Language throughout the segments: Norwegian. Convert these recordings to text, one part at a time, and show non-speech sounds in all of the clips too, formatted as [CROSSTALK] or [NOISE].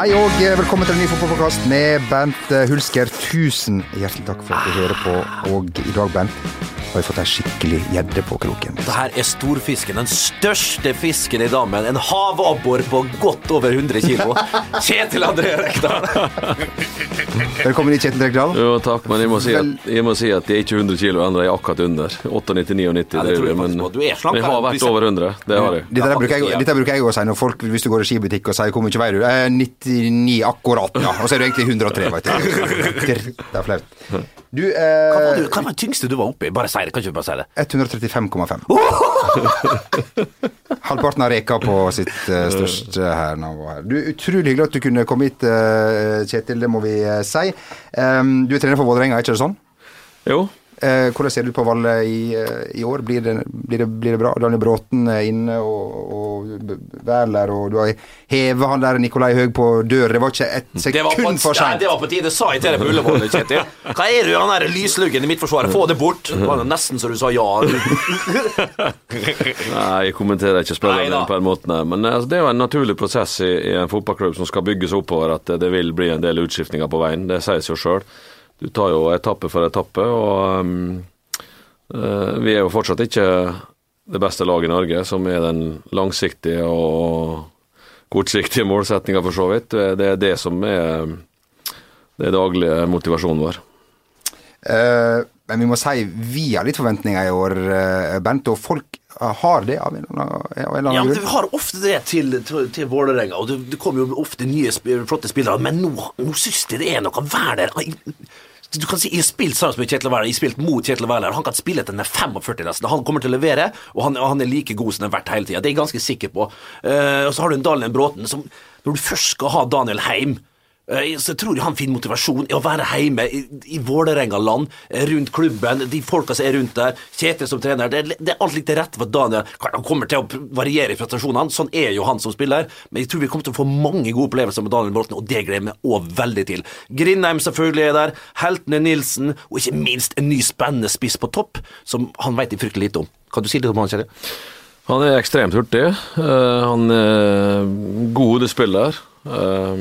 Hei og velkommen til en ny fotballpodkast med Bent Hulsker. Tusen hjertelig takk for at du hører på. Og i dag, Bent, har vi fått ei skikkelig gjedde på kroken. Det her er storfisken. Den største fisken i dammen. En havabbor på godt over 100 kilo. [LAUGHS] Kjetil André Rekdal. Velkommen hit, Kjetil Rekdal. Jo, takk, men jeg må si at, jeg må si at de er ikke 100 kilo ennå. Jeg er akkurat under. 98-99, Ja, det tror jeg men. Du er jeg har vært over 100. Det har jeg. Dette, bruker jeg, dette bruker jeg å si når folk, hvis du går i skibutikk og sier 'hvor mye veier du?' Eh, 99 akkurat, ja. Og så er du egentlig 103, veit du. [LAUGHS] Det er flaut. Du, Hva var, eh, du, hva var det tyngste du var oppi? Bare si det. Kan ikke du bare si det? 135,5. [LAUGHS] Halvparten av reka på sitt eh, største her her. Du, Utrolig hyggelig at du kunne komme hit, eh, Kjetil. Det må vi eh, si. Um, du er trener for Vålerenga, ikke det sånn? Jo. Eh, hvordan ser det ut på Valle i, eh, i år? Blir det, blir, det, blir det bra? Daniel Bråten er inne, og, og Wæler, og du har hevet han der Nikolai Høeg på dør. Det var ikke et Det var, på, sekund for seint. det var på tide. Sa jeg til deg på Ullevål, Kjetil. Hva er du, han der lysluggen i Midtforsvaret? Få det bort. Det var nesten så du sa ja. [LAUGHS] Nei, jeg kommenterer ikke spillerne på den måten. her, Men altså, det er jo en naturlig prosess i, i en fotballklubb som skal bygges oppover, at det vil bli en del utskiftninger på veien. Det sier seg jo sjøl. Du tar jo etappe for etappe, og um, eh, vi er jo fortsatt ikke det beste laget i Norge, som er den langsiktige og kortsiktige målsettinga, for så vidt. Det det er det som er det daglige motivasjonen vår. Eh, men vi må si vi har litt forventninger i år, eh, Bent, og folk har det av en eller annen, av en Ja, grunn. Har ofte det til, til, til Vålerenga, og det, det kommer jo ofte nye flotte spillere, men nå, nå syns jeg det er noe vær der. Du kan si, Jeg har spilt sammen med Kjetil Wæler, jeg har spilt mot Kjetil Wæler. Han kan spille til den er 45 nesten. Han kommer til å levere, og han, han er like god som han har vært hele tida. Det er jeg ganske sikker på. Uh, og så har du en Daniel Bråten som Når du først skal ha Daniel heim eh, så tror jeg han finner motivasjon i å være hjemme i, i Vålerenga-land, eh, rundt klubben, de folka som er rundt der, Kjetil som trener. Det, det er alt litt til rette for Daniel. Han kommer til å variere i prestasjonene, sånn er jo han som spiller, men jeg tror vi kommer til å få mange gode opplevelser med Daniel Bråten, og det gleder jeg meg òg veldig til. Grindheim selvfølgelig er der, heltene Nilsen, og ikke minst en ny spennende spiss på topp, som han vet fryktelig lite om. Kan du si litt om han, Kjetil? Han er ekstremt hurtig. Eh, han er god hodespiller. Eh,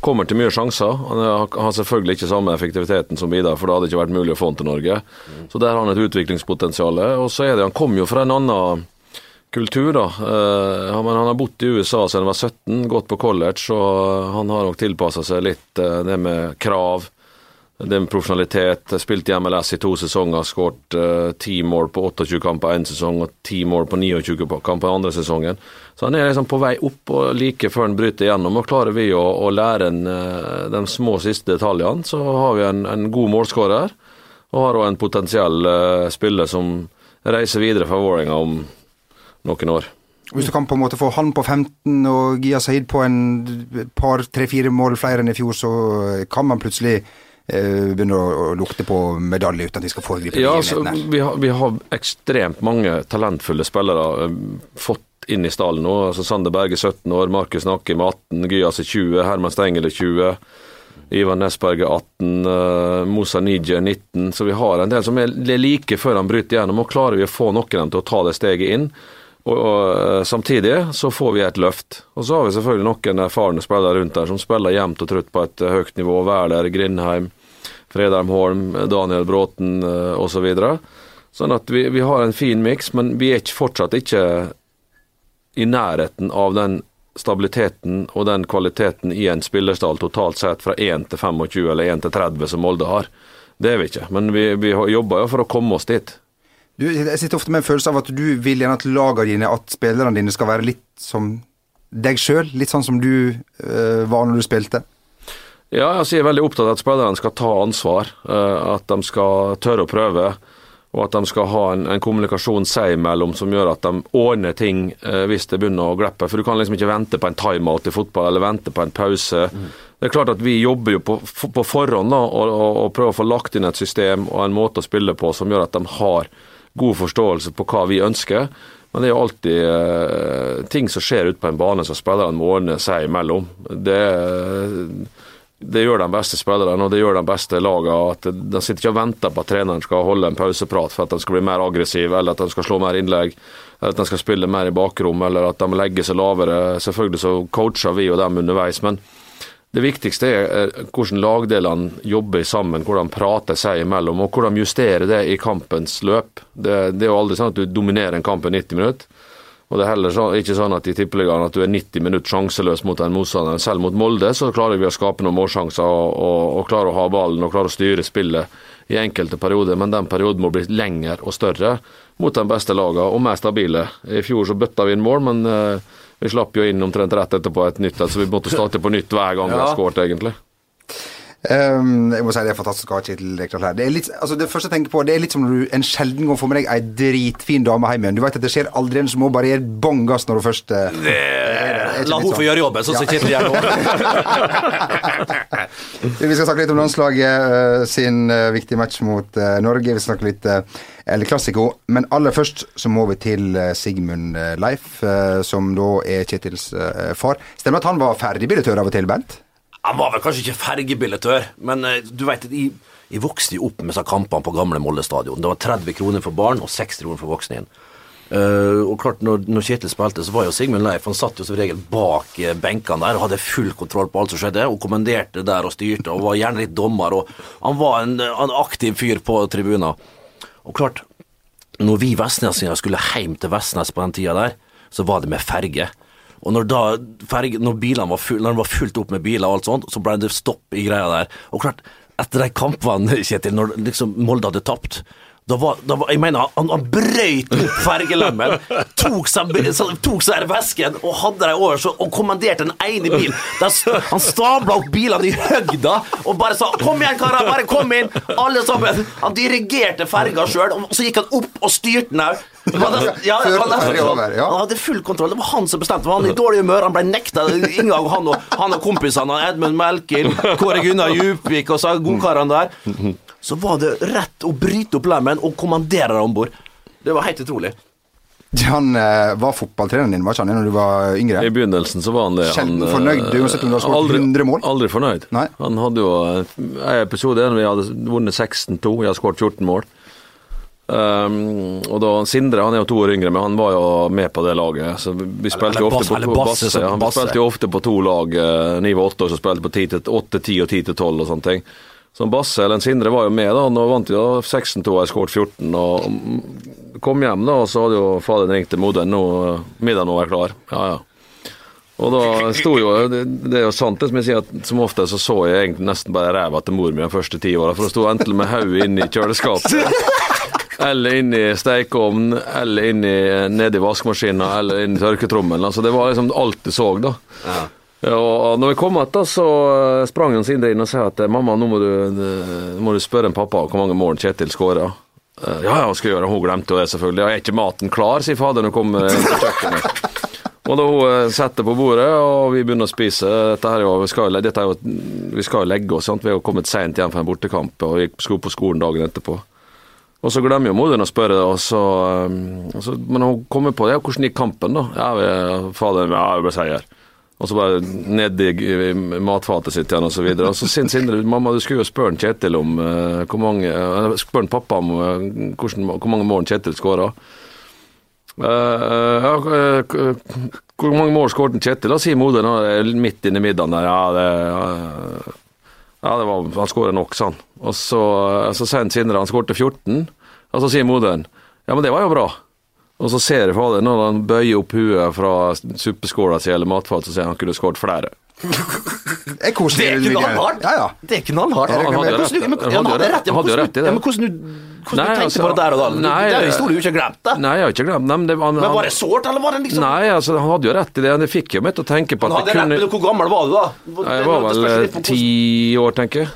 kommer til mye sjanser. Han har selvfølgelig ikke samme effektiviteten som Vidar, for det hadde ikke vært mulig å få han til Norge. Så der har han et utviklingspotensial. Og så er det, han kommer jo fra en annen kultur, da. Eh, han har bodd i USA siden han var 17, gått på college, og han har nok tilpassa seg litt eh, det med krav. Det er med profesjonalitet. Spilt i MLS i to sesonger, skåret ti ti mål på 28 kamper én sesong og ti mål på 29 på- kamper andre sesongen. Så han er liksom på vei opp, og like før han bryter igjennom. Og klarer vi å, å lære en, uh, de små siste detaljene, så har vi en, en god målskårer. Og har òg en potensiell uh, spiller som reiser videre fra Vålerenga om noen år. Hvis du kan på en måte få han på 15 og Gia Saeed på en par, tre-fire mål flere enn i fjor, så kan man plutselig eh, begynne å, lukte på medalje uten at vi skal foregripe Ja, altså, vi, har, vi har ekstremt mange talentfulle spillere eh, fått inn i stallen nå. Altså Sander Berge 17 år, Markus Nakkim 18, Gyas er 20, Herman Stengel er 20. Ivan Nesberg er 18, uh, Mosa Nije er 19. Så vi har en del som er like før han bryter gjennom. Og klarer vi å få noen av dem til å ta det steget inn, og, og eh, samtidig så får vi et løft. Og så har vi selvfølgelig noen erfarne spillere rundt der som spiller jevnt og trutt på et høyt nivå. Wæler, Grindheim, Fredheim Holm, Daniel Bråten uh, osv. Så sånn at vi, vi har en fin miks, men vi er ikke, fortsatt ikke i nærheten av den stabiliteten og den kvaliteten i en spillerstall totalt sett fra 1 til 25 eller 1 til 30 som Molde har. Det er vi ikke, men vi, vi jobber jo for å komme oss dit. Du, jeg sitter ofte med en følelse av at du vil gjerne at lagene dine, at spillerne dine skal være litt som deg sjøl. Litt sånn som du øh, var når du spilte. Ja, altså jeg er veldig opptatt av at spillerne skal ta ansvar, eh, at de skal tørre å prøve, og at de skal ha en, en kommunikasjon seg imellom som gjør at de ordner ting eh, hvis det begynner å glippe. For du kan liksom ikke vente på en timeout i fotball, eller vente på en pause. Det er klart at vi jobber jo på, på forhånd da, og, og, og prøver å få lagt inn et system og en måte å spille på som gjør at de har god forståelse på hva vi ønsker. Men det er jo alltid eh, ting som skjer ute på en bane som spillerne må ordne seg imellom. Det, det gjør de beste spillerne og det gjør de beste lagene. At de sitter ikke og venter på at treneren skal holde en pauseprat for at de skal bli mer aggressive, eller at de skal slå mer innlegg, eller at de skal spille mer i bakrom, eller at de legger seg lavere. Selvfølgelig så coacher vi og dem underveis, men Det viktigste er hvordan lagdelene jobber sammen, hvordan de prater seg imellom, og hvordan de justerer det i kampens løp. Det, det er jo aldri sånn at du dominerer en kamp i 90 minutter. Og det er heller så, ikke sånn at i tippeligaen at du er 90 minutter sjanseløs mot en motstander. Selv mot Molde så klarer vi å skape noen målsjanser og, og, og klare å ha ballen og klare å styre spillet i enkelte perioder, men den perioden må bli lengre og større mot de beste lagene og mer stabile. I fjor så bøtta vi inn mål, men uh, vi slapp jo inn omtrent rett etterpå et nytt så vi måtte starte på nytt hver gang ja. vi har skåret, egentlig. Um, jeg må si Det er fantastisk å ha Kjetil Rekdal her. Det, er litt, altså det første jeg tenker på, det er litt som når du en sjelden gang får med deg ei dritfin dame hjem igjen. Du vet at det skjer aldri en som må bare gjøre bånn gass når hun først uh, det, La henne få sånn. gjøre jobben, sånn som Kjetil gjør nå. [LAUGHS] vi skal snakke litt om landslaget uh, sin uh, viktige match mot Norge. Vi skal snakke litt eller klassiko, Men aller først så må vi til Sigmund Leif, som da er Kjetils far. Stemmer at han var ferdigbilletør av og til, Bent? Han var vel kanskje ikke fergebillettør, men uh, du veit jeg, vokste jo opp med disse kampene på gamle Molde stadion. Det var 30 kroner for barn og 60 kroner for voksne igjen. Uh, og klart, når, når, Kjetil spilte, så var jo Sigmund Leif Han satt jo som regel bak uh, benkene der og hadde full kontroll på alt som skjedde, og kommanderte der og styrte, og var gjerne litt dommer. og Han var en, en aktiv fyr på tribuna. Og klart, når vi vestnesinger skulle hjem til Vestnes på den tida der, så var det med ferge. Og når, da, ferge, når, var full, når den var fullt opp med biler og alt sånt, så ble det stopp i greia der. Og klart, etter de kampene, [LAUGHS] Kjetil, når liksom Molde hadde tapt da var, da var, jeg mener, Han, han brøyt opp fergelemmen, [LAUGHS] tok seg, tok seg vesken og hadde dem over så, og kommanderte den ene bilen. Han stabla opp bilene i høgda og bare sa 'Kom igjen, karer, bare kom inn!' Alle sammen. Han dirigerte ferga sjøl, og så gikk han opp og styrte den òg. Ja, han, han, hadde full kontroll. Det var han som bestemte. Han var i dårlig humør, han ble nekta inngang. Han og, han og kompisene, Edmund Melkin, Kåre Gunnar Djupvik og så godkarene der. Så var det rett å bryte opp lemmen og kommandere dem om bord. Det var helt utrolig. Han uh, var fotballtreneren din, var ikke han, når du var yngre? I begynnelsen så var han det. Sjelden fornøyd, uansett om du har skåret 100 mål? Aldri fornøyd. Nei. Han hadde jo en episode der vi hadde vunnet 16-2, jeg hadde skåret 14 mål. Um, og da Sindre han er jo to år yngre, men han var jo med på det laget. Så Vi spilte jo ofte på basse, ja, han spilte jo ofte på to lag. Uh, Ni var åtte år, så spilte på 8, 10 og 10 til 12 og sånne ting. Så Basse eller Sindre var jo med, da. Nå vant jo 16-2 og skåret 14. og Kom hjem, da, og så hadde jo faderen ringt til moderen. Nå, middagen være klar. Ja, ja. Og da sto jo Det, det er jo sant det som jeg sier, at som ofte så så jeg egentlig nesten bare ræva til mor mi de første ti åra. For det sto enten med hodet i kjøleskapet [LAUGHS] eller inn i stekeovnen, eller inn i, ned i vaskemaskinen, eller inn i tørketrommelen. Altså, det var liksom alt du så, da. Ja. Og når vi kom igjen, så sprang han Sindre inn og sa at mamma, nå må du, må du spørre en pappa hvor mange mål Kjetil skåra. Ja, ja, skal gjøre. Hun glemte jo det, selvfølgelig. Ja, er ikke maten klar, sier faderen når hun kommer på kjøkkenet. Og da hun setter på bordet, og vi begynner å spise Dette her, vi, skal, er jo, vi skal jo legge oss, sant? vi har kommet seint hjem fra en bortekamp og vi skulle på skolen dagen etterpå. Og så glemmer jo moderen å spørre, og så, um, og så, men hun kommer på det. ja, hvordan gikk kampen, da? Ja, vi, fader, ja, vi ble seier. Og så bare ned i matfatet sitt igjen, og så videre. Og så sier Sindre mamma, du skulle jo spørre Kjetil om uh, hvor mange uh, Spørre pappa om uh, hvordan, hvor mange mål Kjetil skåra. Uh, ja, hvor mange mål skåret Kjetil? Da sier moderen midt inni i middagen der. Ja, det ja, det var, han skåra nok, sa han. Og så, så sier Sindre han skårte 14, og så sier moderen ja, men det var jo bra. Og så ser jeg fader, når han bøyer opp huet fra suppeskåla si eller matfatet, så sier han han kunne skåret flere. [LAUGHS] er koselig. Det er knallhardt! Ja, ja. Det er knallhardt. Han hadde jo rett. Han hadde jo rett i det. Men hvordan du hvordan nei, du tenkte altså, på det der og da? Nei, det er jo historie du ikke har glemt. det. Nei, jeg har ikke glemt men, det, han, men var det sårt, eller var det liksom Nei, altså, han hadde jo rett i det. Det fikk jo meg til å tenke på at han hadde kunne... rett, men Hvor gammel var du da? Jeg var vel ti år, tenker jeg.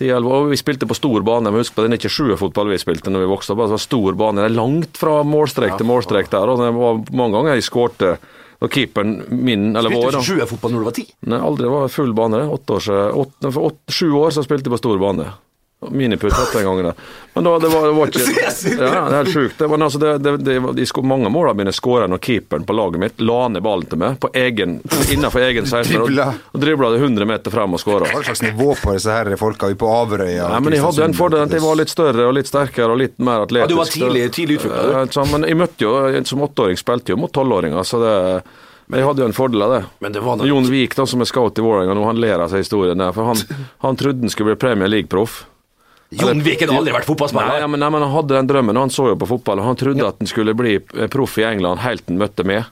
10, og vi spilte på stor bane. Men husk på, det er ikke sjuerfotball vi spilte når vi vokste opp. var stor bane. Det er langt fra målstrek til målstrek der. og det var Mange ganger jeg skårte og keeperen min, eller vår Spilte ikke sjuerfotball når du var ti? Nei, aldri. Det var full bane. Åtte år, åtte, for åtte, sju år så spilte jeg på stor bane. Miniputt hatt den gangen. Men da, det, var, det var ikke [LAUGHS] Ja, det er helt sjukt. Men altså, det, det, det, de sko, mange målene mine skåra når keeperen på laget mitt la ned ballen til meg på egen, innenfor egen 16 [LAUGHS] og, og dribla det 100 meter frem og skåra. Hva slags nivå på disse her folka på Averøya? Ja, men jeg hadde en fordel at jeg var litt større og litt sterkere og litt mer atletisk. Ja, du var tidlig, tidlig utvikla? Ja, men jeg møtte jo, som åtteåring spilte jo mot tolvåringer, så det Men jeg hadde jo en fordel av det. Men det Jon Vik, da, som er scout i Vålerenga nå, han ler av seg historien der. For han, han trodde han skulle bli Premier League-proff. Jon Viken har aldri vært Nei, fotballspiller. ja, men, nei, men han hadde den drømmen, og han så jo på fotball. og Han trodde at han skulle bli proff i England helt til han møtte meg.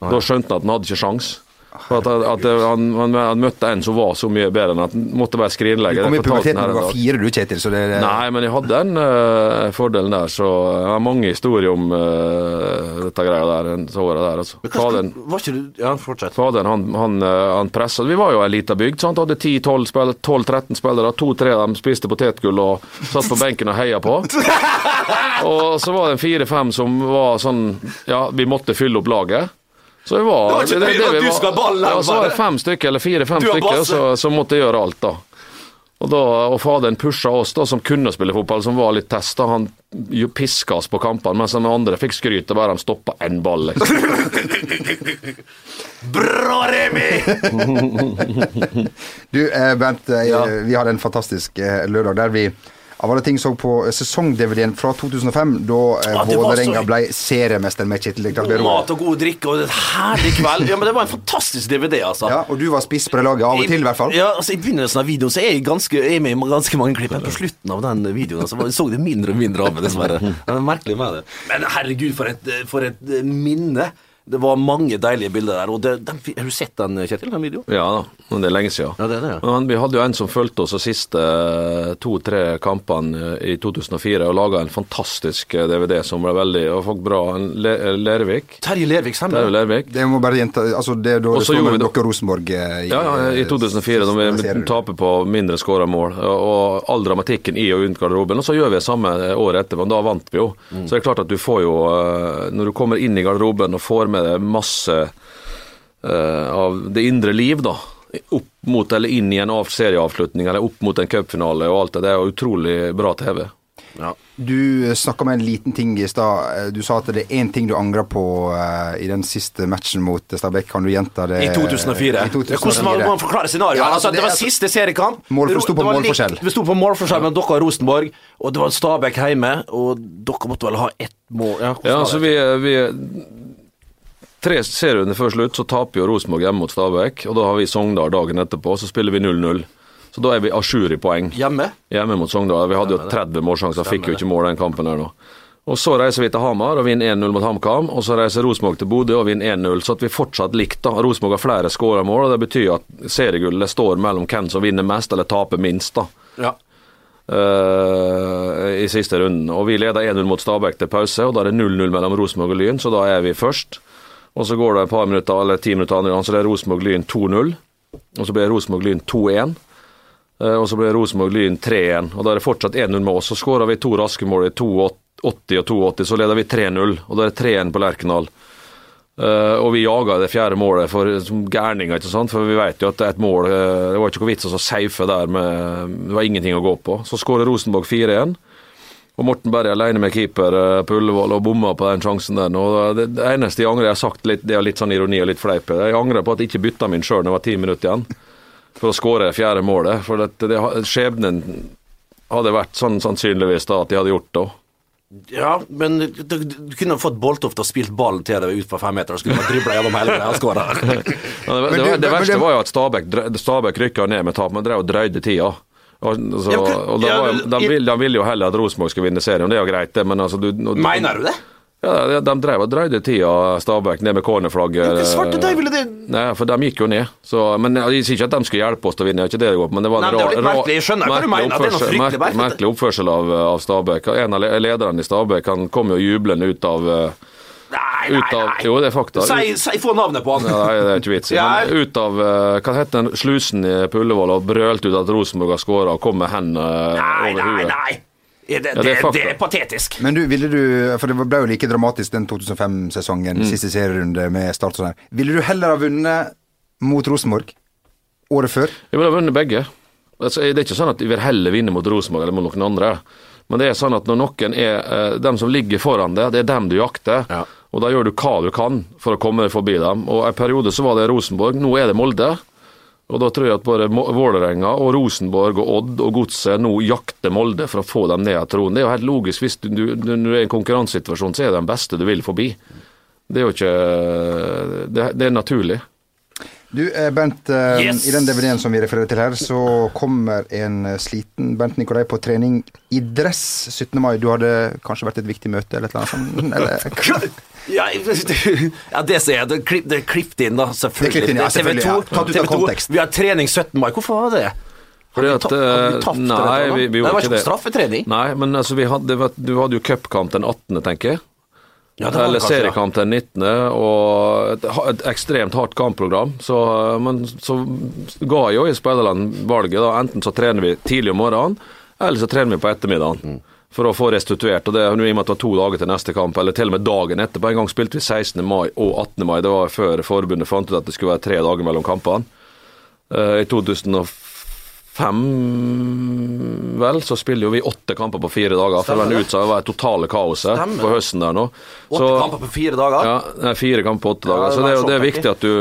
Da skjønte han at han hadde ikke sjans. For at, at han, han, han møtte en som var så mye bedre enn at han måtte bare Du kom i puberteten da du var fire, du, Kjetil, så det Nei, men jeg hadde den uh, fordelen der, så jeg har mange historier om uh, dette greia der. Så året der, altså. Faderen, Var ikke du Ja, fortsett. faderen han, han, eh, han pressa. Vi var jo ei lita bygd. sant? Hadde 10-12 spillere, 12-13 spillere. To-tre av dem spiste potetgull og satt på benken og heia på. [LAUGHS] Og så var det fire-fem som var sånn Ja, vi måtte fylle opp laget. Så det var, Det var ikke det, det, vi du skal ballen ja, så var det fem stykker, eller fire-fem stykker, så, som måtte gjøre alt, da. Og, da, og faderen pusha oss da, som kunne spille fotball, som var litt testa. Han jo piska oss på kampene, mens de andre fikk skryt av bare de stoppa én ball. Liksom. [LAUGHS] Bra, Remi! [LAUGHS] Du, eh, Bent, eh, Ja. vi hadde en fantastisk eh, lørdag der vi av alle ting så på sesong-DVD-en fra 2005, da eh, Ja, Vålerenga så- ble seriemester med Kjetil Rekdal God Mat og god drikke og en herlig kveld. Ja, men Det var en fantastisk DVD, altså. Ja, og du var spiss på det laget, av og til i hvert fall. Ja, altså I begynnelsen av videoen så er jeg, ganske, jeg er med i ganske mange klipp, men på slutten av den videoen så var- så det mindre og mindre av meg, dessverre. Det er merkelig med det. Men herregud, for et, for et eh, minne. Det var mange deilige bilder der. Og det, den, har du sett den, Kjetil? Den videoen? Ja da, men det er lenge siden. Ja, det er det, ja. Men vi hadde jo en som fulgte oss de siste eh, to-tre kampene eh, i 2004 og laga en fantastisk eh, DVD som ble veldig og folk bra. En Le Lervik. Terje Lervik Det er. Lervik. Det må bare gjenta altså det, er da det så står gjorde mellom dere og Rosenborg i, Ja, ja, i 2004, da vi taper på mindre skåra mål, og all dramatikken i og rundt garderoben. Og så gjør vi det samme året etterpå, men da vant vi jo. Så det er klart at du får jo eh, Når du kommer inn i garderoben og får med deg masse uh, av det indre liv, da. Opp mot eller inn i en serieavslutning eller opp mot en cupfinale og alt det. Det er utrolig bra TV. Ja. Du snakka om en liten ting i stad. Eh, Du sa at det er én ting du angrer på uh, i den siste matchen mot Stabæk. Kan du gjenta det? I 2004. I 2004. Hvordan man, man forklarer scenarioet? Ja, altså, altså, det, det- var altså- siste seriekamp. Mål- sto på målforskjell. Vi sto på målforskjell mellom dere og Rosenborg, og det var Stabæk hjemme, og dere måtte vel ha ett mål Ja, Ja, altså, vi, vi Tre serierunder før slutt så taper jo Rosenborg hjemme mot Stabæk, og da har vi Sogndal dagen etterpå, så spiller vi 0-0. Så da er vi a jour i poeng. Hjemme? Hjemme mot Sogndal. Vi hadde jo 30 målsjanser, fikk jo ikke mål den kampen her nå. Og Så reiser vi til Hamar og vinner 1-0 mot HamKam. Og så reiser Rosenborg til Bodø og vinner 1-0. Så at vi fortsatt likt. da. Rosenborg har flere skåremål, og det betyr at seriegullet står mellom hvem som vinner mest eller taper minst. da. Ja. Uh, i siste runden. Og Vi leder 1-0 mot Stabæk til pause, og da er det 0-0 mellom Rosenborg og Lyn, så da er vi først. Og Så går det et par minutter, eller ti minutter andre gang, så det er Rosenborg-Lyn 2-0. Og så blir Rosenborg-Lyn 2-1. Eh, Og så blir Rosenborg-Lyn 3-1. Og da er det fortsatt 1-0 med oss. Så skårer vi to raske mål i 2-80 og 2-80, så leder vi 3-0. Og da er det 3-1 på Lerkendal. Uh, og vi jaga det fjerde målet for, gærninger, ikke sant? for vi vet jo at det er et mål eh, Det var ikke noe vits å safe der, med, det var ingenting å gå på. Så skårer Rosenborg 4-1. Og Morten Berg er alene med keeper eh, på Ullevål og bomma på den sjansen der. Og det, det eneste jeg angrer, jeg har sagt litt, det er litt sånn ironi og litt fleip, jeg angrer på at jeg ikke bytta min sjøl når det var ti minutter igjen, for å skåre det fjerde målet. For det, det, skjebnen hadde vært sånn sannsynligvis da at de hadde gjort det. Ja, men du, du, du kunne fått Boltoft og spilt ballen til deg ut fra fem meter, og skulle bare dribla gjennom hele greia og skåra. [LAUGHS] Det, det, det, verste var jo at Stabæk, Stabæk rykka ned med tap, men drev og drøyde tida. Og, så, Ja, men- og da ja, var, de, vil, de jo heller at Rosenborg skulle vinne serien, det er jo greit, det, men altså du, du Mener du det? Ja, de, de drev og drøyde tida, Stabæk, ned med cornerflagget. De det Nei, for de gikk jo ned. Så, men Jeg sier ikke at de skulle hjelpe oss til å vinne, ikke det det går på. Men det var en Nei, det er merkelig. Jeg skjønner hva du merkelig oppførsel, Det er noe merkelig. merkelig oppførsel av, av Stabæk. En av lederne i Stabæk han kom jo jublende ut av eh, Nei, nei, av, nei. Jo, det er fakta. Si, si, få navnet på han. Ja, nei, det er ikke vits. Ja. Ut av eh, hva heter den, slusen i på Ullevål og brølte ut at Rosenborg har skåra og kom med hendene Nei, over nei, huet. nei. Det, det, Ja, det er det, er patetisk. Men du, ville du, for det ble jo like dramatisk den 2005-sesongen, Mm. siste serierunde med Start sånn her. Ville du heller ha vunnet mot Rosenborg året før? Jeg ville ha vunnet begge. Altså, det er ikke sånn at jeg vil heller vinne mot Rosenborg eller mot noen andre. Men det er sånn at når noen er eh, dem som ligger foran deg, det er dem du jakter. Ja. Og da gjør du hva du kan for å komme deg forbi dem. Og En periode så var det Rosenborg, nå er det Molde. Og da tror jeg at både Vålerenga og Rosenborg og Odd og Godset nå jakter Molde for å få dem ned av tronen. Det er jo helt logisk. Hvis du, du, du er i en konkurransesituasjon, så er det den beste du vil forbi. Det er jo ikke Det, det er naturlig. Du, eh, Bent. eh, Yes! I den DVD-en som vi refererer til her, så kommer en eh, sliten Bent Nikolai på trening i dress 17. mai. Du hadde kanskje vært et viktig møte eller et eller annet sånt? Eller? [LAUGHS] Ja, ja, det ser jeg. Det er klipp- klippet inn, da. Selvfølgelig. Det inn, ja, selvfølgelig, ja. Tatt ut av TV2. Vi har trening 17. mai. Hvorfor var det? Fordi Hadde vi at, hadde vi tapt nei, det? vi- vi det var ikke ikke det. straffetrening. Nei, men altså, vi hadde, du hadde jo cupkamp den 18., tenker jeg. Ja, det Eller kanskje, seriekamp den 19., og et, et ekstremt hardt kampprogram. Så, men så ga jo i spillerne valget. da, Enten så trener vi tidlig om morgenen, eller så trener vi på ettermiddagen. For å få restituert. og det i og med at det var to dager til neste kamp, eller til og med dagen etterpå. En gang spilte vi 16. mai og 18. mai. Det var før forbundet fant ut at det skulle være tre dager mellom kampene. Uh, I 2005, vel, så spiller jo vi åtte kamper på fire dager. For den det. var det totale kaoset Stemmer på høsten der nå. Åtte kamper på fire dager. Ja, nei, fire kamper på åtte Ja, dager. så det, er det er sånn, viktig at du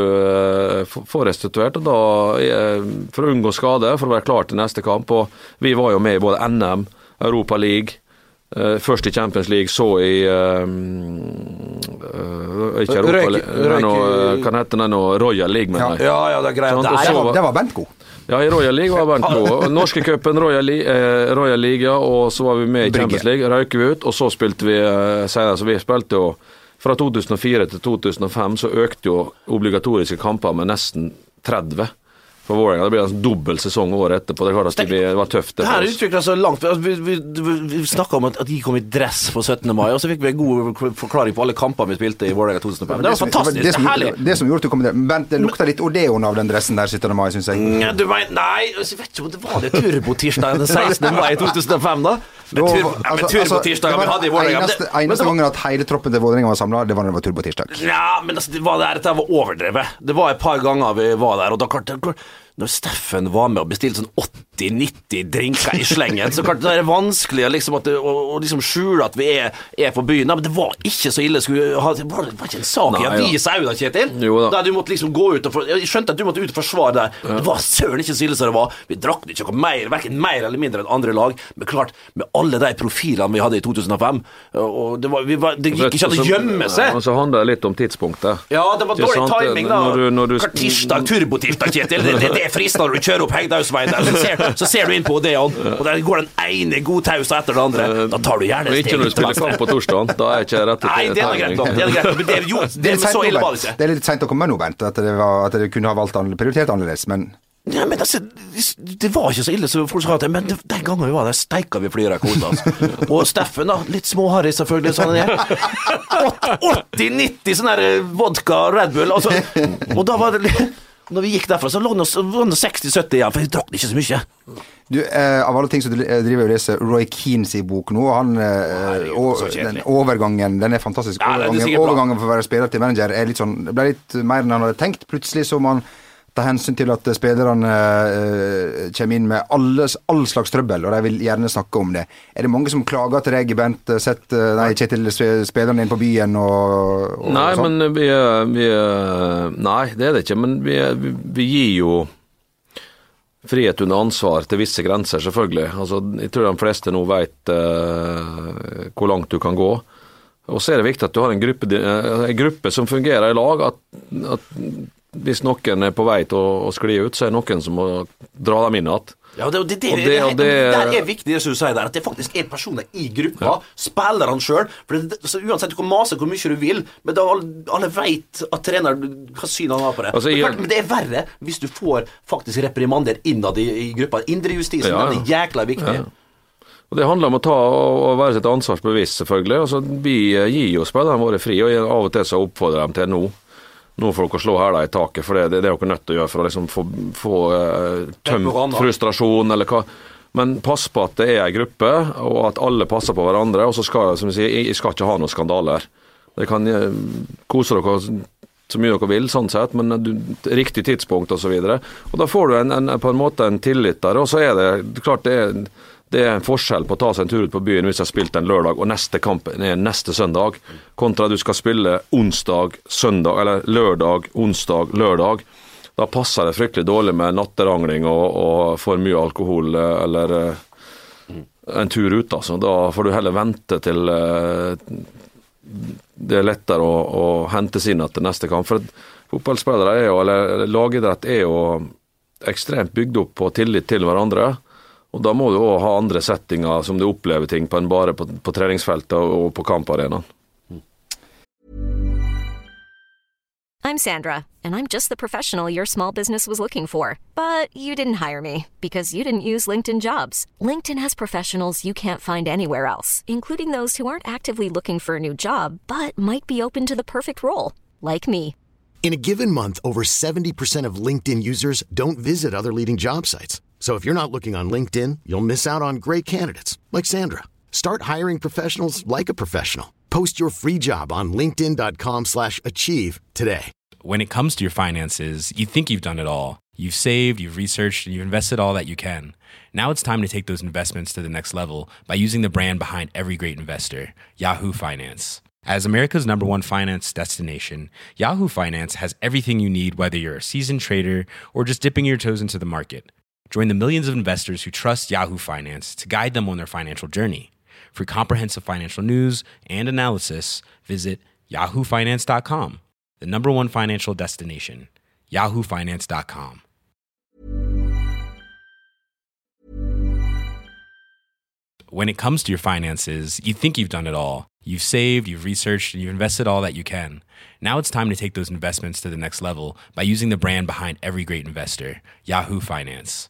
uh, får restituert. og da, uh, For å unngå skade, for å være klar til neste kamp. og Vi var jo med i både NM, Europa League. eh, først i Champions League, så i uh, Ikke Europa League, Hva heter den nå? Royal League, mener jeg. Ja, ja, det er greit. Det så Der var- der var Bent god. Ja, i Royal League var Bernt god. [LAUGHS] Norske cupen, Royal, Li- eh, Royal League, ja, og så var vi med i Champions League. Røyker vi ut, og så spilte vi eh, senere. Så vi spilte jo Fra 2004 til 2005 så økte jo obligatoriske kamper med nesten 30 for Vålerenga. Det blir en dobbel sesong året etterpå. Det klart at det, blir, det var tøft. Det Det her utvikla seg langt. Altså, Vi, vi, vi, snakka om at, at de kom i dress på 17. mai, og så fikk vi en god forklaring på alle kampene vi spilte i Vålerenga 2005. Det var fantastisk. det, Det som, er herlig. det som gjorde at du kom der. Bent, det lukta litt Odeon av den dressen der 17. mai, syns jeg. Nei, Du mener, nei, altså, jeg vet ikke om det var det turbotirsdag den 16. mai 2005, da? Men, tur, ja, men altså- altså, turbotirsdager det var men Eneste, eneste gangen at hele troppen til Vålerenga var samla, det var når det var tur på tirsdag. Ja, men altså, det var der, dette var overdrevet. Det var et par ganger vi var der, og da klarte Når Steffen var med og bestilte sånn 80-90 drinker i slengen, så klart det er vanskelig liksom, det, å, å liksom skjule at vi er, er på byen. Men det var ikke så ille. Skulle ha, det var, ikke en sak i Nei, avisa òg, Kjetil? Jo da. Der du måtte liksom gå ut og for, Jeg skjønte at du måtte ut og forsvare der. Det var søren ikke så ille som det var. Vi drakk ikke noe mer, verken mer eller mindre enn andre lag. Men klart, med alle de profilene vi hadde i 2005, og det, var, vi var, det gikk ikke an å gjemme Ja, seg. men så handler det litt om tidspunktet. Ja, det var dårlig sant? timing, da. Når du- når du- tirsdag, turbotirsdag, Kjetil. Det, det, det er fristende når du kjører opp Hegdehaugsveien der. Så ser, så ser du inn på Odeon, og der går den ene godtausa etter den andre. Da tar du gjerne Og ikke når du spiller kamp på torsdag. Da er ikke rett Nei, det er greit. Det er greit. Men det er jo, [LAUGHS] det, Det er, så ille var det ikke. det er litt seint å komme nå, Bent. At det, det kunne ha valgt prioritert annerledes. Men Ja, men altså, det var ikke så ille som folk sa at Men den gangen vi var der, steika vi flere koser oss. [LAUGHS] Og Steffen, da. Litt småharry, selvfølgelig, sånn han er. 80-90 sånn eh, vodka og Red Bull. Altså, og da var det Når vi gikk derfra, så lå det 60-70 igjen, for vi drakk ikke så mye. du, eh, av alle ting så du eh, driver og leser Roy Keanes i bok nå, han eh, og, den overgangen, den er fantastisk. Ja, det er overgangen, overgangen for å være spiller til manager er litt sånn Det ble litt mer enn han hadde tenkt. Plutselig så må han ta hensyn til at spillerne uh, kommer inn med alle, all slags trøbbel, og de vil gjerne snakke om det. Er det mange som klager til deg, Bent? Sett eh, nei, Kjetil, spillerne inn på byen og, og Nei, og men vi, vi Nei, det er det ikke. Men vi, vi, vi gir jo frihet under ansvar til visse grenser, selvfølgelig. Altså, jeg tror de fleste nå vet uh, hvor langt du kan gå. Og så er det viktig at du har en gruppe, eh, en gruppe som fungerer i lag. At, at hvis noen er på vei til å, å skli ut, så er det noen som må dra dem inn igjen. Ja, det, det, det, det, det- det- er viktig det som du sier der, at det faktisk er personer i gruppa, spillerne sjøl. Uansett, du kan mase hvor mye du vil, men da alle, veit at trener hva syn han har på det. Altså, jeg- men det er verre hvis du får faktisk reprimander innad i, i gruppa. Indrejustisen Ja, ja. den er jækla viktig. Ja. Og Det handler om å ta og være sitt ansvarsbevisst, selvfølgelig. Altså, vi gir jo spillerne våre fri, og av og til så oppfordrer dem til nå. Nå får dere slå hæla i taket, for det, det, det er dere nødt til å gjøre for å liksom få, få uh, tømt frustrasjon eller hva. Men pass på at det er ei gruppe, og at alle passer på hverandre. Og så skal som jeg sier, jeg skal ikke ha noen skandaler. Dere kan eh, kose dere så mye dere vil, sånn sett, men du, riktig tidspunkt osv. Og, så og da får du en, en, på en måte en tillit der. Og så er det klart det er, det er en forskjell på å ta seg en tur ut på byen hvis jeg har spilt en lørdag og neste kamp er neste søndag, kontra du skal spille onsdag, søndag, eller lørdag, onsdag, lørdag. Da passer det fryktelig dårlig med natterangling og, og for mye alkohol eh, eller eh, en tur ut. Altså. Da får du heller vente til eh, det er lettere å, å hente seg inn til neste kamp. For fotballspillere er jo, eller lagidrett er jo ekstremt bygd opp på tillit til hverandre. Og Da må du òg ha andre settinger som du opplever ting på enn bare på, på treningsfeltet og på kamparenaen. I'm Sandra, and I'm just the professional your small business was looking for. But you didn't hire me because you didn't use LinkedIn jobs. LinkedIn has professionals you can't find anywhere else, including those who aren't actively looking for a new job but might be open to the perfect role, like me. In a given month, over 70% of LinkedIn users don't visit other leading job sites. So if you're not looking on LinkedIn, you'll miss out on great candidates like Sandra. Start hiring professionals like a professional. Post your free job on linkedin.com/achieve today. When it comes to your finances, you think you've done it all. You've saved, you've researched, and you've invested all that you can. Now it's time to take those investments to the next level by using the brand behind every great investor, Yahoo Finance. As America's number one finance destination, Yahoo Finance has everything you need, whether you're a seasoned trader or just dipping your toes into the market. Join the millions of investors who trust Yahoo Finance to guide them on their financial journey. For comprehensive financial news and analysis, visit yahoofinance.com, the number one financial destination, yahoofinance.com. When it comes to your finances, you think you've done it all. You've saved, you've researched, and you've invested all that you can. Now it's time to take those investments to the next level by using the brand behind every great investor, Yahoo Finance.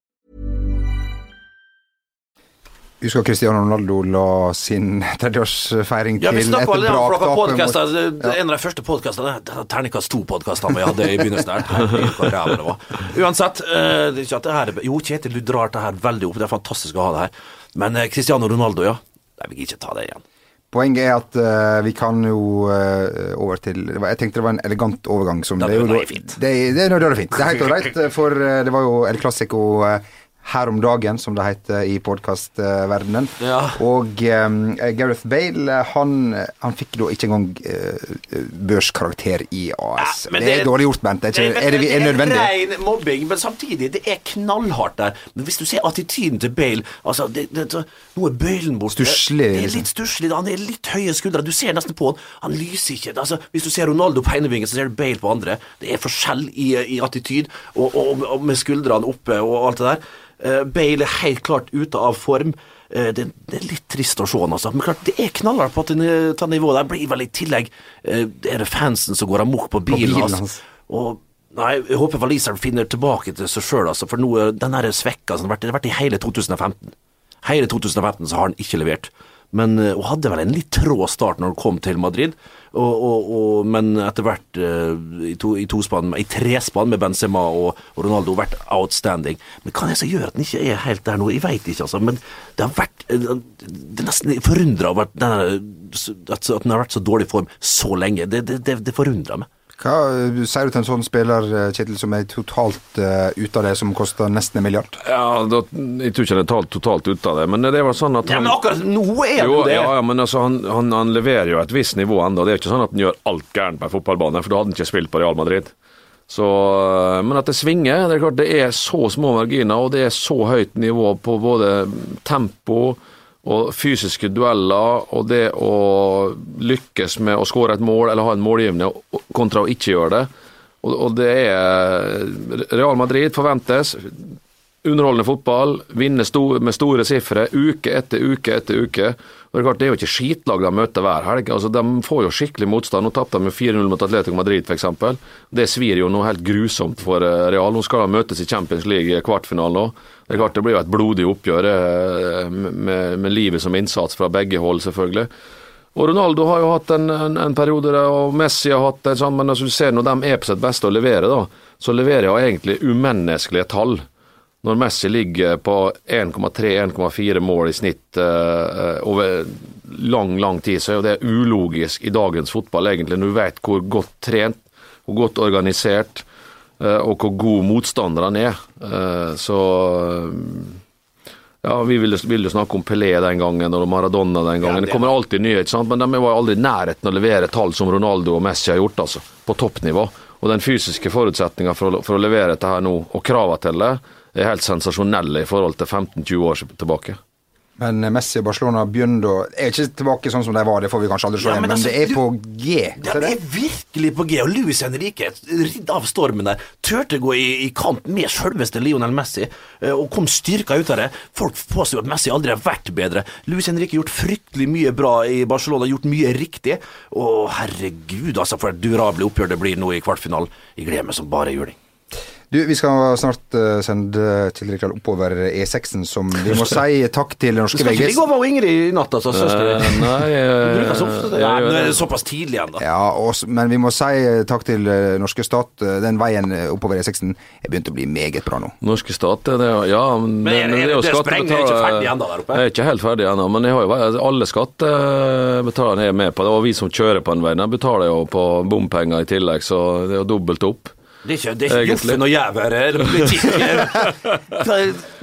Husker Cristiano Ronaldo la sin [LAUGHS] tredjeårsfeiring Ja, vi brak snakka etter litt om braktapet podkaster. mot- En av de første podkastene Terningkast to-podkastene vi hadde i begynnelsen der. [LAUGHS] Det. Uansett, eh, det det her er- Jo, Kjetil, du drar det her veldig opp. Det er fantastisk å ha det her. Men eh, Cristiano Ronaldo, ja. Jeg vil ikke ta det igjen. Poenget er at uh, vi kan jo uh, over til Jeg tenkte det var en elegant overgang. Som det, det, er jo, det fint. Det, det, det, er fint. Det er helt [LAUGHS] ålreit, for uh, det var jo El Clásico eh, her om dagen, som det heter i podkastverdenen. Ja. Og um, Gareth Bale, han, han fikk da ikke engang uh, børskarakter i AS. Ja, det, det, er dårlig gjort, Bent. Det er, ikke, er, det, er det nødvendig? ren mobbing, men samtidig, det er knallhardt der. Men hvis du ser attityden til Bale altså, det, det, det, Nå er bøylen borte. Stusslig, Det er liksom. litt stusslig. Han er litt høye skuldre. Du ser nesten på han. Han lyser ikke. Altså, hvis du ser Ronaldo på ene vingen, så ser du Bale på andre. Det er forskjell i, i attityd, og, og, og med skuldrene oppe og alt det der. Eh, Bale er helt klart ute av form. Eh, Det, det er litt trist å se han, altså. Men klart, det er knallhardt på dette nivået der. Blir vel i tillegg eh, Det er det fansen som går amok på bilen, bilen hans. Altså. Og Nei, jeg håper waliseren finner tilbake til seg sjøl, altså, for nå er den her svekka. som har vært- Det har vært i hele 2015. Hele 2015 så har han ikke levert. Men eh, Hun hadde vel en litt trå start når hun kom til Madrid, og, og, og, men etter hvert uh, i, to, i, tospann, i trespann med Benzema og, Ronaldo vært outstanding. Men hva er det som gjør at han ikke er helt der nå? Jeg veit ikke, altså. Men det har vært eh, Det er nesten forundra over den at den har vært så dårlig form så lenge. Det, det, det, det forundrer meg. Hva eh, sier du til en sånn spiller, eh, Kjetil, som er totalt uh, ute av det, som koster nesten en milliard? Ja, da, Jeg tror ikke han er talt totalt ute av det, men det var sånn at Ja, men akkurat nå er han jo, jo det. ja, ja, men altså, han, han, han leverer jo et visst nivå ennå. Det er ikke sånn at han gjør alt gærent på en fotballbane, for da hadde han ikke spilt på Real Madrid. Så, øh, men at det svinger Det er klart det er så små marginer, og det er så høyt nivå på både tempo og fysiske dueller, og det å lykkes med å skåre et mål eller ha en målgivende kontra å ikke gjøre det. Og, og det er Real Madrid forventes underholdende fotball, vinne sto med store sifre uke etter uke etter uke. Og Det er klart, det er jo ikke skitlag de møter hver helg. altså De får jo skikkelig motstand. Nå tapte de 4-0 mot Atletico Madrid f.eks. Det svir jo noe helt grusomt for eh, Real. Nå skal de møtes i Champions League i kvartfinalen òg. Det er klart det blir jo et blodig oppgjør eh, med, med livet som innsats fra begge hold, selvfølgelig. Og Ronaldo har jo hatt en, en, en periode der, og Messi har hatt en sånn, men altså, du ser når de er på sitt beste å levere, da, så leverer de egentlig umenneskelige tall. Når Messi ligger på 1,3-1,4 mål i snitt uh, over lang, lang tid, så er jo det ulogisk i dagens fotball, egentlig. Når du vet hvor godt trent, hvor godt organisert uh, og hvor god motstander han er. Uh, så ja, Vi ville, ville, snakke om Pelé den gangen og Maradona den gangen. Ja, det... det kommer alltid nyhet, sant? men de var aldri i nærheten av å levere tall som Ronaldo og Messi har gjort, altså. På toppnivå. Og den fysiske forutsetninga for, for, å levere dette her nå, og krava til det, er helt sensasjonelle i forhold til 15-20 år tilbake. Men Messi og Barcelona begynner å Er ikke tilbake sånn som de var, det får vi kanskje aldri se ja, men, altså, men, det er på G. Det, det er virkelig på G. Og Louis Henrique, ridd av stormen der, turte gå i, i kamp med selveste Lionel Messi, eh, og kom styrka ut av det. Folk påstår at Messi aldri har vært bedre. Louis Henrique har gjort fryktelig mye bra i Barcelona, gjort mye riktig. Og herregud, altså, for et durable oppgjør det blir nå i kvartfinalen. Jeg gleder meg som bare juling. Du, Vi skal snart uh, sende til Rikard oppover E6-en, som vi må si takk til norske VG. Skal ikke ligge over over Ingrid i natt, altså? Uh, nei, uh, så ofte, ja, nå er det såpass tidlig ennå. Ja, også, men vi må si takk til norske stat. Den veien oppover E6-en er begynt å bli meget bra nå. Norske stat, det, ja Men, men er, det, er, det, det er ikke ferdig ennå der oppe? Jeg er ikke helt ferdig ennå, men jeg har jo, alle skattebetalerne er med på det. Og vi som kjører på den veien, betaler jo på bompenger i tillegg, så det er jo dobbelt opp. Det er ikke, det er ikke Joffen og. [LAUGHS]